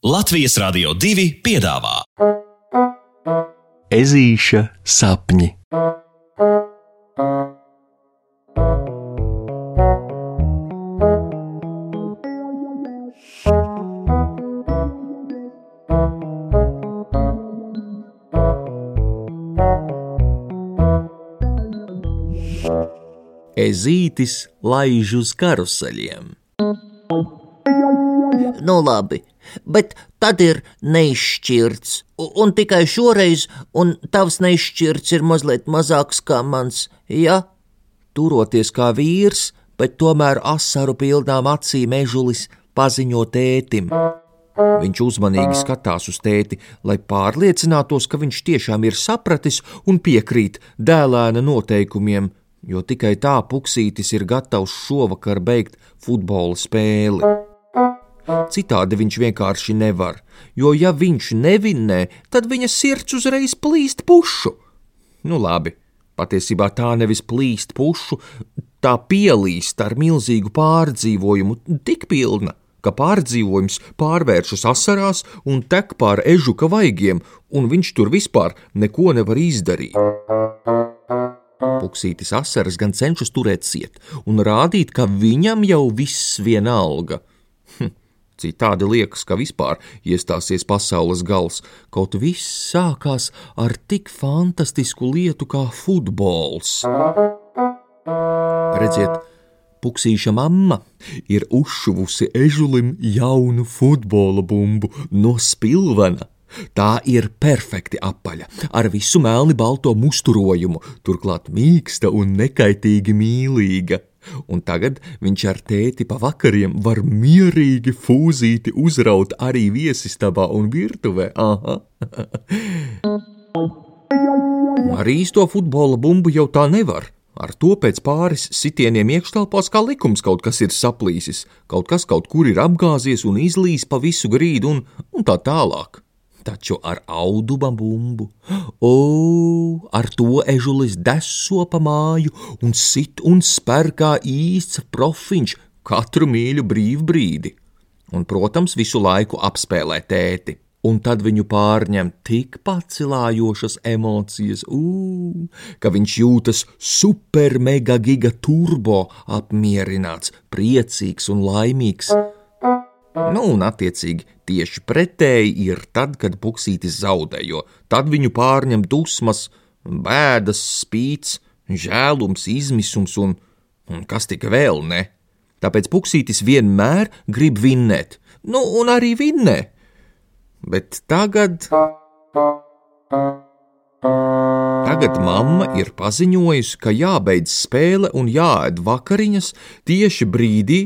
Latvijas Rādio 2 piedāvā Ezīša sapņi. Ezītis laiž uz karuseļiem. Nu, labi, bet tad ir neizšķirts. Un tikai šoreiz, un tavs neizšķirts ir mazliet mazāks kā mans, ja? Turoties kā vīrs, bet tomēr asaru pilnām acīm ežulis paziņo tētim. Viņš uzmanīgi skatās uz tēti, lai pārliecinātos, ka viņš tiešām ir sapratis un piekrīt dēlēna noteikumiem, jo tikai tā puksītis ir gatavs šovakar beigt futbola spēli. Citādi viņš vienkārši nevar, jo ja viņš nevinnē, tad viņa sirds uzreiz plīst pušu. Nu labi, patiesībā tā nevis plīst pušu, tā pielīst ar milzīgu pārdzīvojumu, tik pilna, ka pārdzīvojums pārvēršas asarās un tek pār ežuka vaigiem, un viņš tur vispār neko nevar izdarīt. Puksītis asaras gan cenšas turēt ciet un rādīt, ka viņam jau viss vienalga. Citādi liekas, ka vispār iestāsies pasaules gals, kaut viss sākās ar tik fantastisku lietu kā futbols. Redziet, Puksīša mamma ir uzšuvusi ežulim jaunu futbola bumbu no spilvena. Tā ir perfekti apaļa, ar visu melni balto musturojumu, turklāt mīksta un nekaitīgi mīlīga. Un tagad viņš ar tēti pa vakariem var mierīgi fūzīti uzraut arī viesistabā un virtuvē. Aha! Ar īsto futbola bumbu jau tā nevar. Ar to pēc pāris sitieniem iekštelpās kā likums kaut kas ir saplīsis, kaut kas kaut kur ir apgāzies un izlīs pa visu grīdu un, un tā tālāk. Taču ar auduma bumbu, o, ar to ežulis deso pa māju un sit un spēr kā īsts profiņš katru mīļu brīvbrīdi. Un, protams, visu laiku apspēlē tēti. Un tad viņu pārņem tik pacilājošas emocijas, ū, ka viņš jūtas super, mega, giga turbo apmierināts, priecīgs un laimīgs. Nu, un attiecīgi tieši pretēji ir tad, kad puksītis zaudē, jo tad viņu pārņem dusmas, bēdas, spīts, žēlums, izmisums un, un kas tik vēl ne. Tāpēc puksītis vienmēr grib vinnēt, nu, un arī vinnē. Bet tagad. Tagad mamma ir paziņojusi, ka jābeidz spēle un jāēd vakariņas tieši brīdī,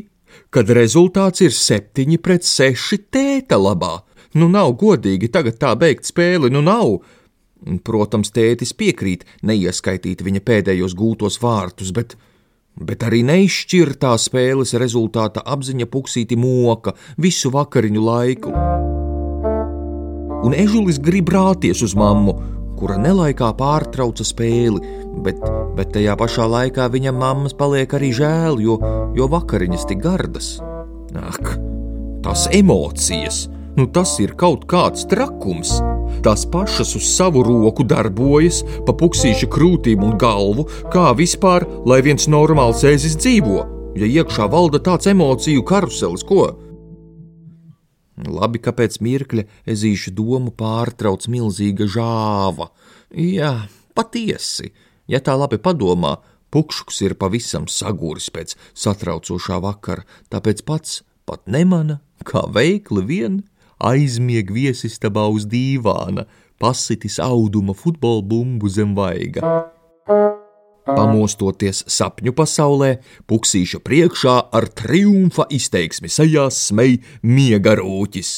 kad rezultāts ir 7 pret 6 tēta labā. Nu, nav godīgi tagad tā beigt spēli, nu nav. Protams, tētis piekrīt neieskaitīt viņa pēdējos gūtos vārtus, bet, bet arī neizšķirtā spēles rezultāta apziņa puksīti moka visu vakariņu laiku. Un ežulis grib rāties uz mammu, kura nelaikā pārtrauca spēli, bet, bet tajā pašā laikā viņam mammas paliek arī žēl, jo, jo vakariņas tik gardas. Ak, tās emocijas! Nu, tas ir kaut kāds trakums. Tās pašas uz savu roku darbojas, pa puksīša krūtīm un galvu, kā vispār, lai viens normāls ēzis dzīvo, ja iekšā valda tāds emociju karuselis, ko? Labi, ka pēc mirkļa ezīša domu pārtrauc milzīga žāva. Jā, patiesi, ja tā labi padomā, pukšuks ir pavisam saguris pēc satraucošā vakara, tāpēc pats pat nemana, kā veikli vien aizmieg viesistabā uz dīvāna, pasitis auduma futbola bumbu zem vaiga. Pamostoties sapņu pasaulē, puksīša priekšā ar triumfa izteiksmi sejā smej miega rūķis.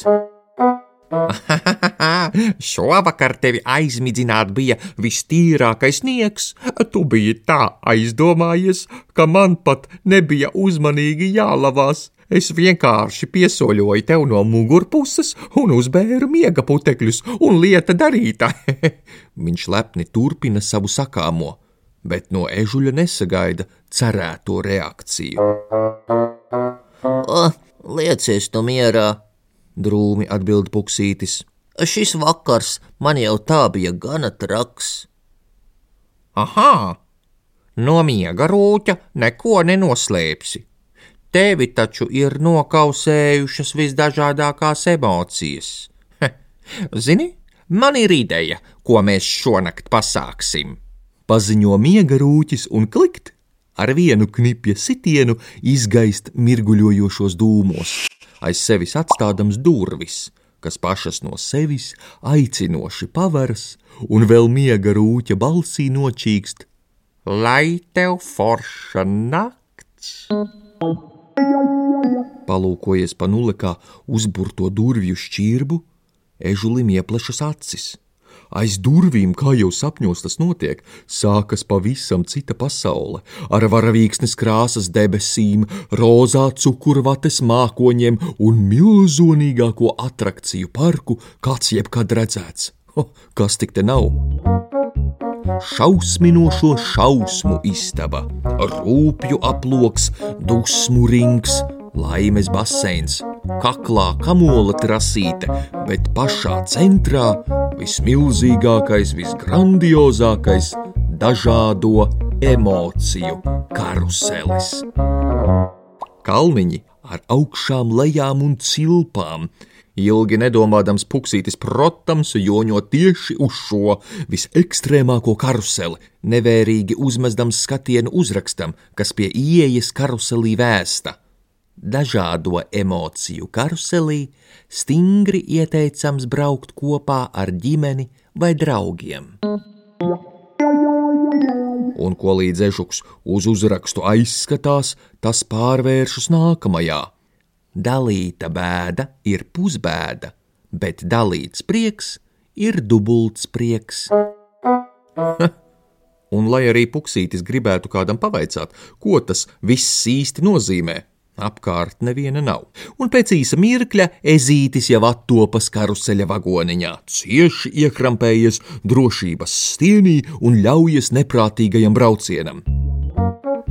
Šovakar tevi aizmidzināt bija vistīrākais sniegs. Tu biji tā aizdomājies, ka man pat nebija uzmanīgi jālavās. Es vienkārši piesoļoju tev no mugurpuses un uzbēru miega putekļus, un lieta darīta. Viņš lepni turpina savu sakāmo, bet no ežuļa nesagaida cerēto reakciju. O, liecies tu mierā! drūmi atbild puksītis. Šis vakars man jau tā bija gana traks. Aha! No miega rūķa neko nenoslēpsi. Tevi taču ir nokausējušas visdažādākās emocijas. Heh, zini, man ir ideja, ko mēs šonakt pasāksim. Paziņo miega rūķis un klikt ar vienu knipja sitienu izgaist mirguļojošos dūmos, aiz sevis atstādams durvis, kas pašas no sevis aicinoši paveras un vēl miega rūķa balsī nočīkst: Lai tev forša nakts! Palūkojies pa nulekā uzburto durvju šķirbu, ežulim ieplešas acis. Aiz durvīm, kā jau sapņos tas notiek, sākas pavisam cita pasaule, ar varavīksnes krāsas debesīm, rozā cukurvates mākoņiem un milzonīgāko atrakciju parku, kāds jebkad redzēts. Ho, kas tik te nav? Šausminošo šausmu istaba, rūpju aploks, dusmu rings, laimes baseins, kaklā kamola trasīte, bet pašā centrā vismilzīgākais, visgrandiozākais, dažādo emociju karuselis. Kalniņi ar augšām, lejām un cilpām. Ilgi nedomādams, puksītis, protams, joņo tieši uz šo visekstrēmāko karuseli, nevērīgi uzmestams skatienu uzrakstam, kas pie ieejas karuselī vēsta dažādo emociju karuselī, stingri ieteicams braukt kopā ar ģimeni vai draugiem. Un ko līdz ežuks uz uzrakstu aizskatās, tas pārvēršas nākamajā. Dalīta bēda ir pusbēda, bet dalīts prieks ir dubults prieks. Un, lai arī puksītis gribētu kādam pavaicāt, ko tas viss īsti nozīmē, Apkārt neviena nav, un pēc īsa mirkļa ezītis jau attopas karuseļa vagoniņā, cieši iekrampējies drošības stienī un ļaujas neprātīgajam braucienam.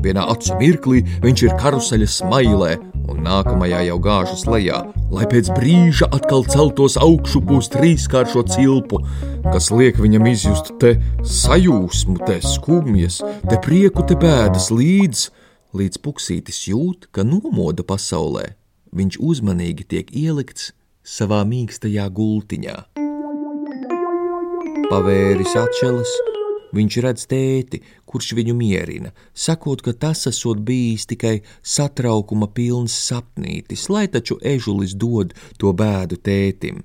Vienā acu mirklī viņš ir karuseļa smailē, un nākamajā jau gāžas lejā, lai pēc brīža atkal celtos augšu būs trīskāršo cilpu, kas liek viņam izjust te sajūsmu, te skumjas, te prieku, te bēdas līdzi līdz puksītis jūt, ka nomoda pasaulē, viņš uzmanīgi tiek ielikts savā mīkstajā gultiņā. Pavēris atšķeles, viņš redz tēti, kurš viņu mierina, sakot, ka tas esot bijis tikai satraukuma pilns sapnītis, lai taču ežulis dod to bēdu tētim.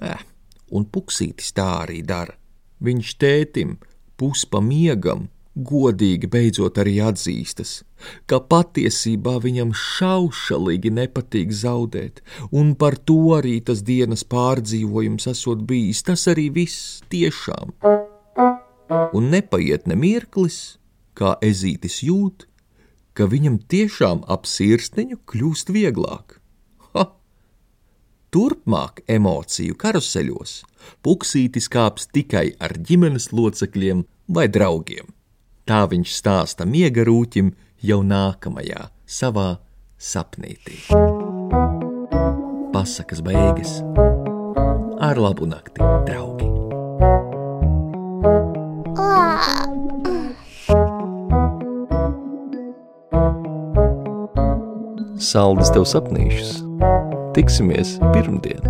Eh, un puksītis tā arī dara. Viņš tētim puspa miegam godīgi beidzot arī atzīstas, ka patiesībā viņam šaušalīgi nepatīk zaudēt, un par to arī tas dienas pārdzīvojums esot bijis, tas arī viss tiešām. Un nepaiet ne mirklis, kā ezītis jūt, ka viņam tiešām ap sirsniņu kļūst vieglāk. Ha! Turpmāk emociju karuseļos puksītis kāps tikai ar ģimenes locekļiem vai draugiem. Tā viņš stāsta miega rūķim jau nākamajā savā sapnītī. Pasakas beigas ar labu nakti, draugi! Saldus tev sapnīšus! Tiksimies pirmdien!